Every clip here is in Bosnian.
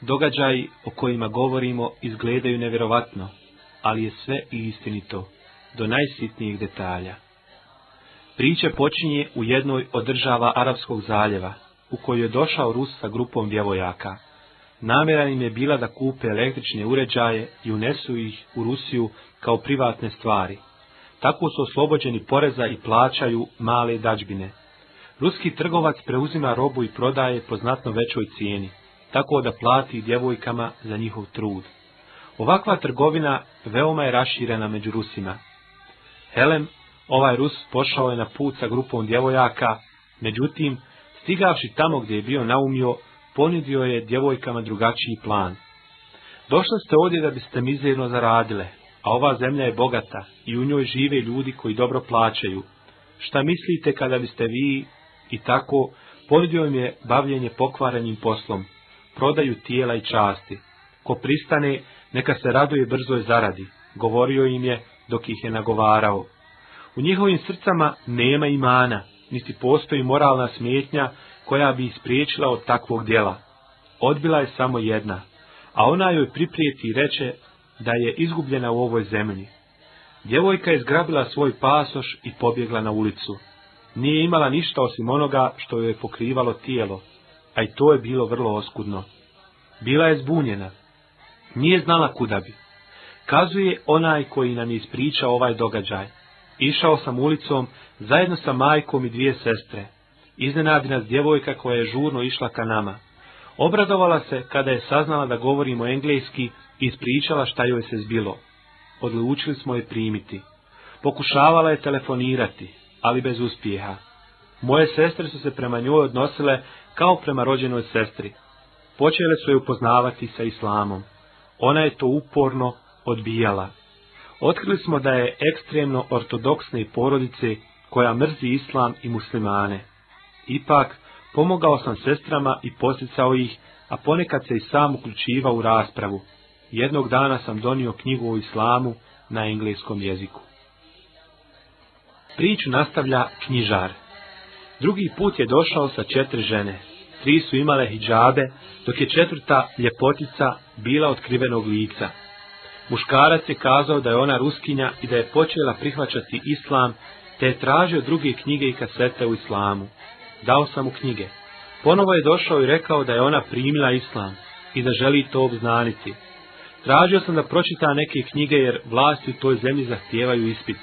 Događaji o kojima govorimo izgledaju nevjerovatno, ali je sve i istinito, do najsitnijih detalja. Priča počinje u jednoj od država Arabskog zaljeva, u kojoj je došao Rus sa grupom djevojaka. Namjera im je bila da kupe električne uređaje i unesu ih u Rusiju kao privatne stvari. Tako su oslobođeni poreza i plaćaju male dađbine. Ruski trgovac preuzima robu i prodaje po znatno većoj cijeni tako da plati djevojkama za njihov trud. Ovakva trgovina veoma je raširena među Rusima. Helem, ovaj Rus, pošao je na put sa grupom djevojaka, međutim, stigavši tamo gdje je bio naumio, ponudio je djevojkama drugačiji plan. Došli ste ovdje da biste mizerno zaradile, a ova zemlja je bogata i u njoj žive ljudi koji dobro plaćaju. Šta mislite kada biste vi i tako ponudio im je bavljenje pokvarenim poslom? prodaju tijela i časti. Ko pristane, neka se raduje brzoj zaradi, govorio im je dok ih je nagovarao. U njihovim srcama nema imana, niti postoji moralna smetnja koja bi ispriječila od takvog djela. Odbila je samo jedna, a ona joj priprijeti i reče da je izgubljena u ovoj zemlji. Djevojka je zgrabila svoj pasoš i pobjegla na ulicu. Nije imala ništa osim onoga što joj je pokrivalo tijelo, a i to je bilo vrlo oskudno. Bila je zbunjena. Nije znala kuda bi. Kazuje onaj koji nam je ispričao ovaj događaj. Išao sam ulicom zajedno sa majkom i dvije sestre. Iznenadi nas djevojka koja je žurno išla ka nama. Obradovala se kada je saznala da govorimo engleski i ispričala šta joj se zbilo. Odlučili smo je primiti. Pokušavala je telefonirati, ali bez uspjeha. Moje sestre su se prema njoj odnosile kao prema rođenoj sestri. Počele su je upoznavati sa islamom. Ona je to uporno odbijala. Otkrili smo da je ekstremno ortodoksne porodice koja mrzi islam i muslimane. Ipak, pomogao sam sestrama i posjecao ih, a ponekad se i sam uključiva u raspravu. Jednog dana sam donio knjigu o islamu na engleskom jeziku. Priču nastavlja knjižar. Drugi put je došao sa četiri žene. Tri su imale hidžabe, dok je četvrta ljepotica bila otkrivenog lica. Muškarac je kazao da je ona ruskinja i da je počela prihvaćati islam, te je tražio druge knjige i kasete u islamu. Dao sam mu knjige. Ponovo je došao i rekao da je ona primila islam i da želi to obznaniti. Tražio sam da pročita neke knjige jer vlasti u toj zemlji zahtijevaju ispit.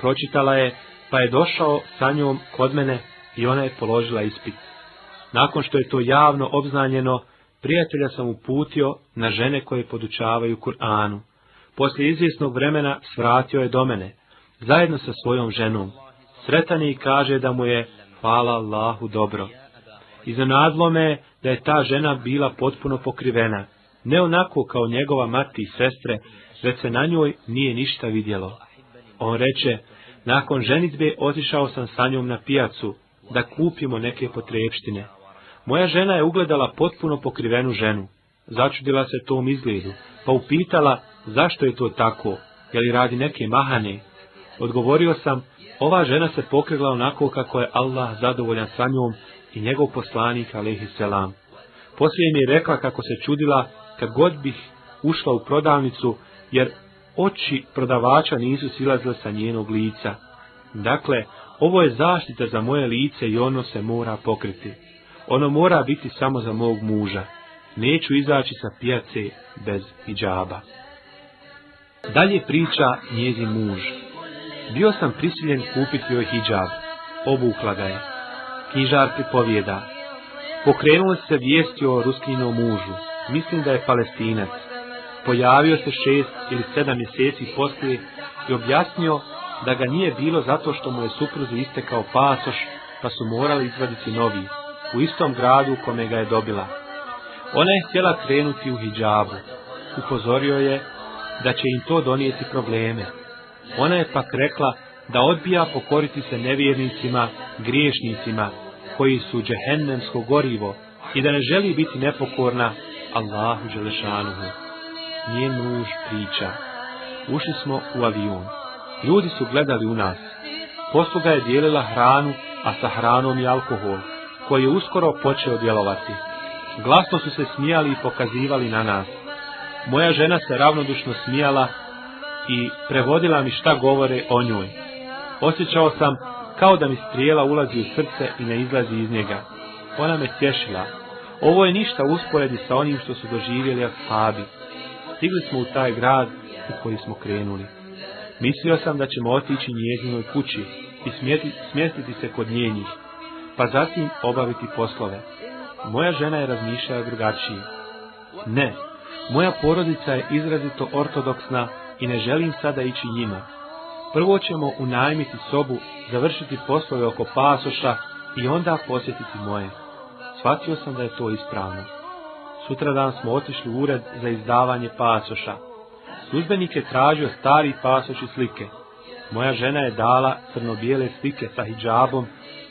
Pročitala je, pa je došao sa njom kod mene i ona je položila ispit. Nakon što je to javno obznanjeno, prijatelja sam uputio na žene koje podučavaju Kur'anu. Poslije izvjesnog vremena svratio je do mene, zajedno sa svojom ženom. Sretan je i kaže da mu je, hvala Allahu, dobro. Iznenadlo me da je ta žena bila potpuno pokrivena, ne onako kao njegova mati i sestre, već se na njoj nije ništa vidjelo. On reče, nakon ženitbe otišao sam sa njom na pijacu, da kupimo neke potrepštine. Moja žena je ugledala potpuno pokrivenu ženu. Začudila se tom izgledu, pa upitala zašto je to tako, je li radi neke mahane. Odgovorio sam, ova žena se pokrila onako kako je Allah zadovoljan sa njom i njegov poslanik, alaihi selam. Poslije mi je rekla kako se čudila kad god bih ušla u prodavnicu, jer oči prodavača nisu silazile sa njenog lica. Dakle, ovo je zaštita za moje lice i ono se mora pokriti. Ono mora biti samo za mog muža. Neću izaći sa pijace bez hijaba. Dalje priča njezin muž. Bio sam prisiljen kupiti joj hijab. Obukla ga je. Knjižar pripovjeda. Pokrenuo se vijesti o ruskinom mužu. Mislim da je palestinac. Pojavio se šest ili sedam mjeseci poslije i objasnio da ga nije bilo zato što mu je supruzi istekao pasoš, pa su morali izvaditi novi, u istom gradu u kome ga je dobila. Ona je htjela krenuti u hijabu. Upozorio je da će im to donijeti probleme. Ona je pak rekla da odbija pokoriti se nevjernicima, griješnicima, koji su džehennemsko gorivo i da ne želi biti nepokorna Allahu Đelešanuhu. Nije nuž priča. Ušli smo u avion. Ljudi su gledali u nas. Posluga je dijelila hranu, a sa hranom i alkohol, koji je uskoro počeo djelovati. Glasno su se smijali i pokazivali na nas. Moja žena se ravnodušno smijala i prevodila mi šta govore o njoj. Osjećao sam kao da mi strijela ulazi u srce i ne izlazi iz njega. Ona me tješila. Ovo je ništa usporedi sa onim što su doživjeli ashabi. Stigli smo u taj grad u koji smo krenuli. Mislio sam da ćemo otići njezinoj kući i smjestiti se kod njenih, pa zatim obaviti poslove. Moja žena je razmišljala drugačije. Ne, moja porodica je izrazito ortodoksna i ne želim sada ići njima. Prvo ćemo unajmiti sobu, završiti poslove oko pasoša i onda posjetiti moje. Shvatio sam da je to ispravno. Sutradan smo otišli u ured za izdavanje pasoša. Službenik je tražio stari pasoš slike. Moja žena je dala crno-bijele slike sa hijabom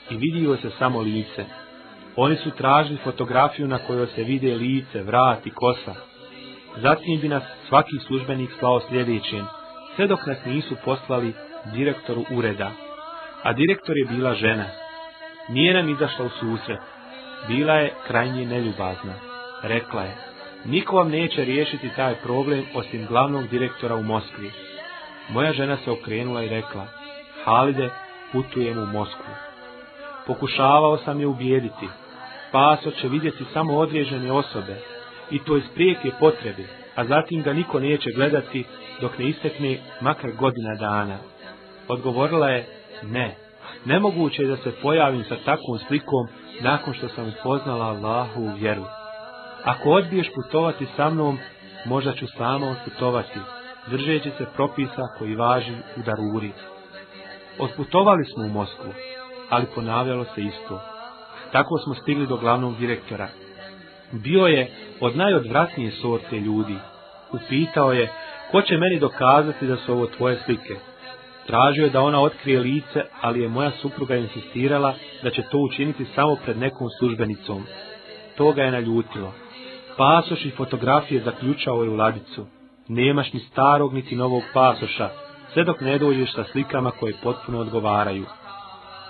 i vidio se samo lice. Oni su tražili fotografiju na kojoj se vide lice, vrat i kosa. Zatim bi nas svaki službenik slao sljedećim, sve dok nas nisu poslali direktoru ureda. A direktor je bila žena. Nije nam izašla u susret. Bila je krajnje neljubazna. Rekla je, Niko vam neće riješiti taj problem osim glavnog direktora u Moskvi. Moja žena se okrenula i rekla, Halide, putujem u Moskvu. Pokušavao sam je ubijediti. Paso će vidjeti samo određene osobe, i to iz prijeke potrebe, a zatim ga niko neće gledati dok ne istekne makar godina dana. Odgovorila je, ne, nemoguće je da se pojavim sa takvom slikom nakon što sam upoznala Allahu vjeru. Ako odbiješ putovati sa mnom, možda ću samo putovati, držeći se propisa koji važi u Daruri. Otputovali smo u Moskvu, ali ponavljalo se isto. Tako smo stigli do glavnog direktora. Bio je od najodvratnije sorte ljudi. Upitao je, ko će meni dokazati da su ovo tvoje slike? Tražio je da ona otkrije lice, ali je moja supruga insistirala da će to učiniti samo pred nekom službenicom. To ga je naljutilo. Pasoš i fotografije zaključao je u ladicu. Nemaš ni starog niti novog pasoša, sve dok ne dođeš sa slikama koje potpuno odgovaraju.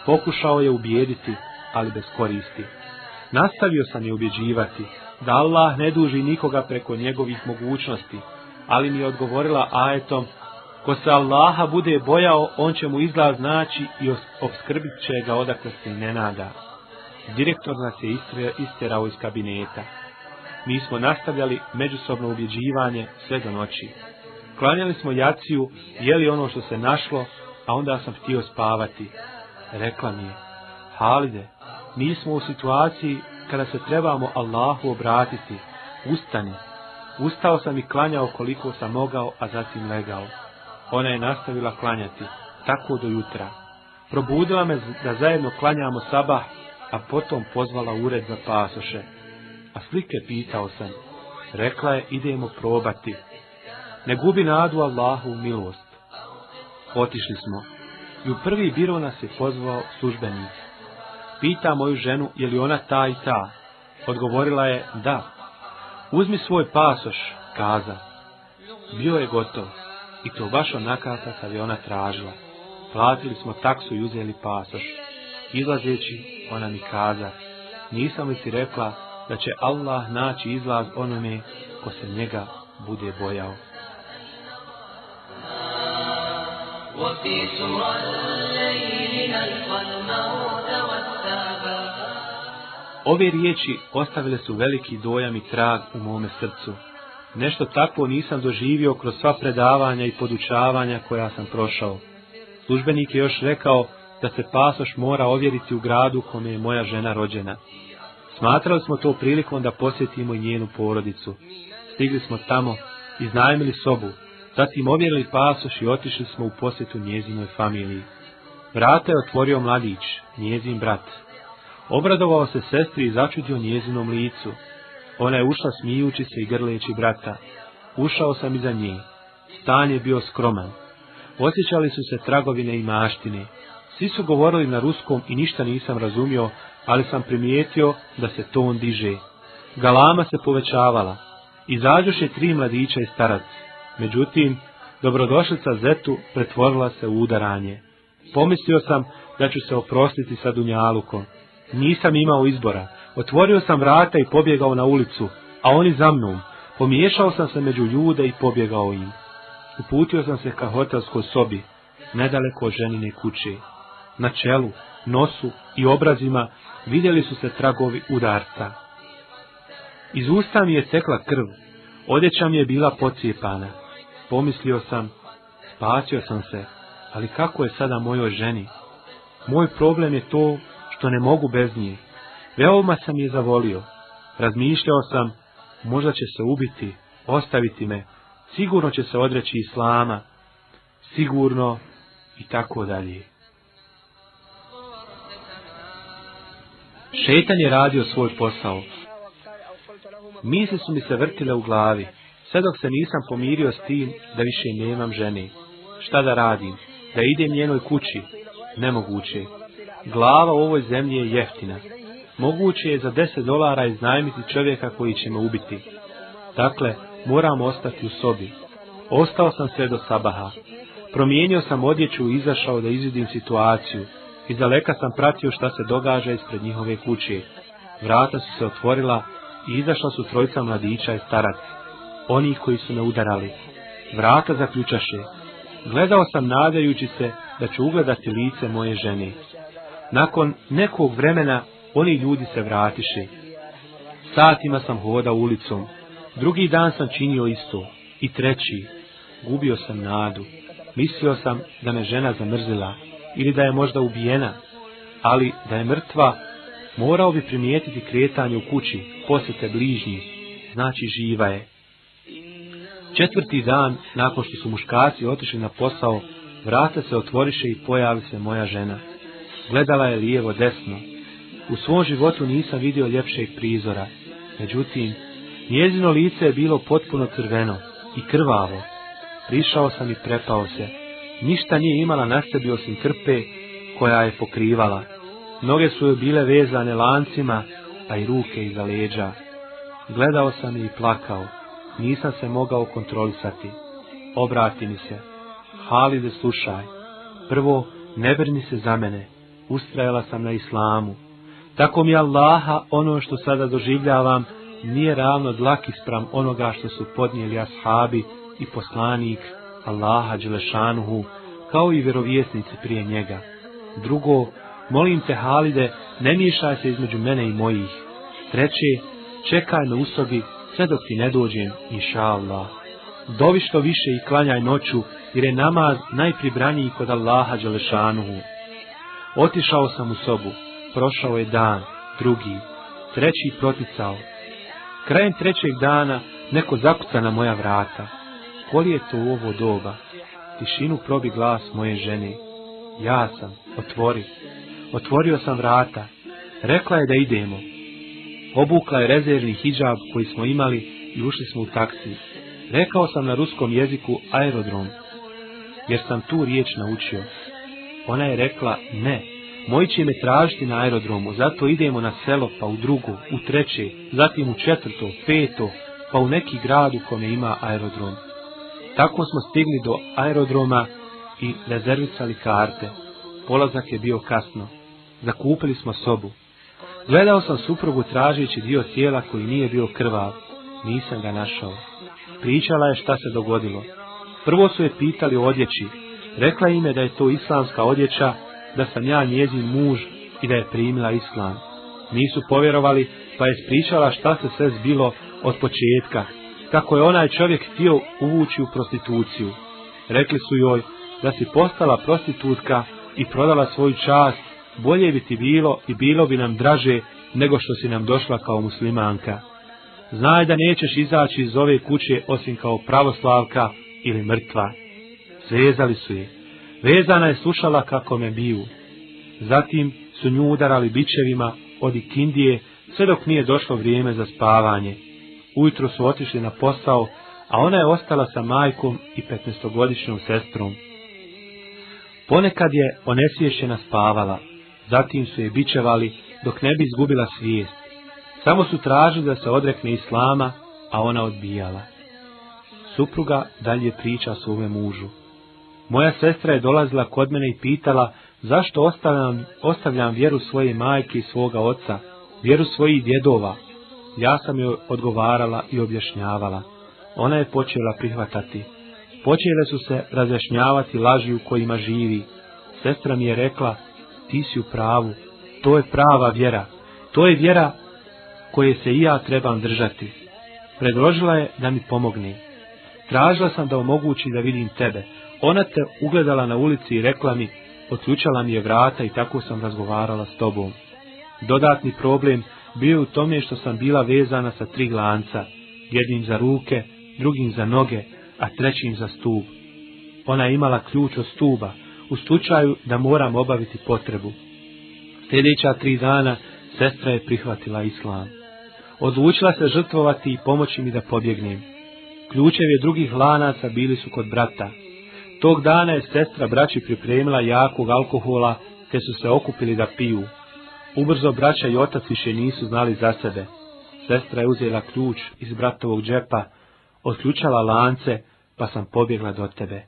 Pokušao je ubijediti, ali bez koristi. Nastavio sam je ubjeđivati, da Allah ne duži nikoga preko njegovih mogućnosti, ali mi je odgovorila ajetom, ko se Allaha bude bojao, on će mu izlaz naći i obskrbit će ga odakle se i ne nada. Direktor nas je isterao iz kabineta mi smo nastavljali međusobno ubjeđivanje sve do noći. Klanjali smo jaciju, jeli ono što se našlo, a onda sam htio spavati. Rekla mi je, Halide, mi smo u situaciji kada se trebamo Allahu obratiti. Ustani. Ustao sam i klanjao koliko sam mogao, a zatim legao. Ona je nastavila klanjati, tako do jutra. Probudila me da zajedno klanjamo sabah, a potom pozvala ured za pasoše a slike pitao sam. Rekla je, idemo probati. Ne gubi nadu Allahu milost. Otišli smo. I u prvi biro nas je pozvao službenik. Pita moju ženu, je li ona ta i ta? Odgovorila je, da. Uzmi svoj pasoš, kaza. Bio je gotov. I to baš onaka kada je ona tražila. Platili smo taksu i uzeli pasoš. Izlazeći, ona mi kaza, nisam li si rekla da će Allah naći izlaz onome ko se njega bude bojao. Ove riječi ostavile su veliki dojam i trag u mome srcu. Nešto tako nisam doživio kroz sva predavanja i podučavanja koja sam prošao. Službenik je još rekao da se pasoš mora ovjeriti u gradu kome je moja žena rođena. Smatrali smo to prilikom da posjetimo njenu porodicu. Stigli smo tamo, iznajmili sobu, zatim ovjerili pasoš i otišli smo u posjetu njezinoj familiji. Vrata je otvorio mladić, njezin brat. Obradovao se sestri i začudio njezinom licu. Ona je ušla smijući se i grleći brata. Ušao sam iza nje. Stan je bio skroman. Osjećali su se tragovine i maštine. Svi su govorili na ruskom i ništa nisam razumio, ali sam primijetio da se ton diže. Galama se povećavala. Izađoše tri mladića i starac. Međutim, dobrodošlica Zetu pretvorila se u udaranje. Pomislio sam da ću se oprostiti sa Dunjalukom. Nisam imao izbora. Otvorio sam vrata i pobjegao na ulicu, a oni za mnom. Pomiješao sam se među ljude i pobjegao im. Uputio sam se ka hotelskoj sobi, nedaleko od ženine kuće na čelu, nosu i obrazima vidjeli su se tragovi udarca. Iz usta mi je tekla krv, odjeća mi je bila pocijepana. Pomislio sam, spasio sam se, ali kako je sada mojoj ženi? Moj problem je to što ne mogu bez nje. Veoma sam je zavolio. Razmišljao sam, možda će se ubiti, ostaviti me, sigurno će se odreći islama, sigurno i tako dalje. Šetan je radio svoj posao. Misli su mi se vrtile u glavi, sve dok se nisam pomirio s tim da više nemam žene. Šta da radim? Da idem njenoj kući? Nemoguće. Glava u ovoj zemlji je jeftina. Moguće je za 10 dolara iznajmiti čovjeka koji će me ubiti. Dakle, moram ostati u sobi. Ostao sam sve do sabaha. Promijenio sam odjeću i izašao da izvidim situaciju. Iz daleka sam pratio šta se događa ispred njihove kuće. Vrata su se otvorila i izašla su trojca mladića i starac, oni koji su me udarali. Vrata zaključaše. Gledao sam nadajući se da ću ugledati lice moje žene. Nakon nekog vremena oni ljudi se vratiše. Satima sam hodao ulicom. Drugi dan sam činio isto. I treći. Gubio sam nadu. Mislio sam da me žena zamrzila ili da je možda ubijena, ali da je mrtva, morao bi primijetiti kretanje u kući, posjete bližnji, znači živa je. Četvrti dan, nakon što su muškarci otišli na posao, vrata se otvoriše i pojavi se moja žena. Gledala je lijevo desno. U svom životu nisam vidio ljepšeg prizora. Međutim, njezino lice je bilo potpuno crveno i krvavo. Prišao sam i prepao se. Ništa nije imala na sebi osim krpe koja je pokrivala. Noge su joj bile vezane lancima, a pa i ruke iza leđa. Gledao sam i plakao. Nisam se mogao kontrolisati. Obrati mi se. Halide, slušaj. Prvo, ne brini se za mene. Ustrajala sam na islamu. Tako mi Allaha ono što sada doživljavam nije ravno dlaki spram onoga što su podnijeli ashabi i poslanik Allaha Đelešanuhu, kao i vjerovjesnici prije njega. Drugo, molim te Halide, ne miješaj se između mene i mojih. Treće, čekaj na usobi, sve dok ti ne dođem, inša Allah. Dovi što više i klanjaj noću, jer je namaz najpribraniji kod Allaha Đelešanuhu. Otišao sam u sobu, prošao je dan, drugi, treći proticao. Krajem trećeg dana neko zakuca na moja vrata to u ovo doba, tišinu probi glas moje žene. Ja sam, otvori. Otvorio sam vrata. Rekla je da idemo. Obukla je rezervni hijab koji smo imali i ušli smo u taksi. Rekao sam na ruskom jeziku aerodrom, jer sam tu riječ naučio. Ona je rekla ne, moji će me tražiti na aerodromu, zato idemo na selo, pa u drugu, u treće, zatim u četvrto, peto, pa u neki grad u kome ima aerodrom. Tako smo stigli do aerodroma i rezervicali karte. Polazak je bio kasno. Zakupili smo sobu. Gledao sam suprugu tražeći dio tijela koji nije bio krvav. Nisam ga našao. Pričala je šta se dogodilo. Prvo su je pitali o odjeći. Rekla im je da je to islamska odjeća, da sam ja njezin muž i da je primila islam. Nisu povjerovali, pa je spričala šta se sve zbilo od početka, kako je onaj čovjek htio uvući u prostituciju. Rekli su joj da si postala prostitutka i prodala svoju čast, bolje bi ti bilo i bilo bi nam draže nego što si nam došla kao muslimanka. Znaj da nećeš izaći iz ove kuće osim kao pravoslavka ili mrtva. Svezali su je. Vezana je slušala kako me biju. Zatim su nju udarali bičevima od Ikindije sve dok nije došlo vrijeme za spavanje. Ujutro su otišli na posao, a ona je ostala sa majkom i 15 sestrom. Ponekad je onesvješena spavala, zatim su je bičevali dok ne bi izgubila svijest. Samo su tražili da se odrekne islama, a ona odbijala. Supruga dalje priča svome mužu. Moja sestra je dolazila kod mene i pitala zašto ostavljam, ostavljam vjeru svoje majke i svoga oca, vjeru svojih djedova, ja sam joj odgovarala i objašnjavala. Ona je počela prihvatati. Počele su se razjašnjavati laži u kojima živi. Sestra mi je rekla, ti si u pravu, to je prava vjera, to je vjera koje se i ja trebam držati. Predložila je da mi pomogne. Tražila sam da omogući da vidim tebe. Ona te ugledala na ulici i rekla mi, otključala mi je vrata i tako sam razgovarala s tobom. Dodatni problem bio u tome što sam bila vezana sa tri glanca, jednim za ruke, drugim za noge, a trećim za stub. Ona je imala ključ od stuba, u slučaju da moram obaviti potrebu. Sljedeća tri dana sestra je prihvatila islam. Odlučila se žrtvovati i pomoći mi da pobjegnem. Ključevi drugih lanaca bili su kod brata. Tog dana je sestra braći pripremila jakog alkohola, te su se okupili da piju. Ubrzo braća i otac više nisu znali za sebe. Sestra je uzela ključ iz bratovog džepa, osključala lance, pa sam pobjegla do tebe.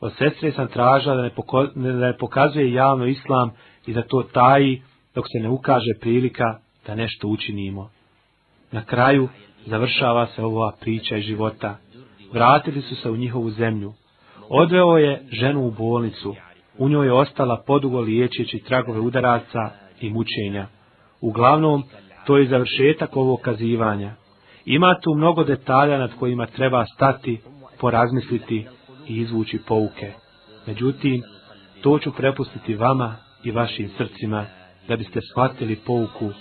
Od sestre sam tražila da ne, da pokazuje javno islam i da to taji, dok se ne ukaže prilika da nešto učinimo. Na kraju završava se ova priča i života. Vratili su se u njihovu zemlju. Odveo je ženu u bolnicu. U njoj je ostala podugo liječeći tragove udaraca, i mučenja. Uglavnom, to je završetak ovog kazivanja. Ima tu mnogo detalja nad kojima treba stati, porazmisliti i izvući pouke. Međutim, to ću prepustiti vama i vašim srcima, da biste shvatili pouku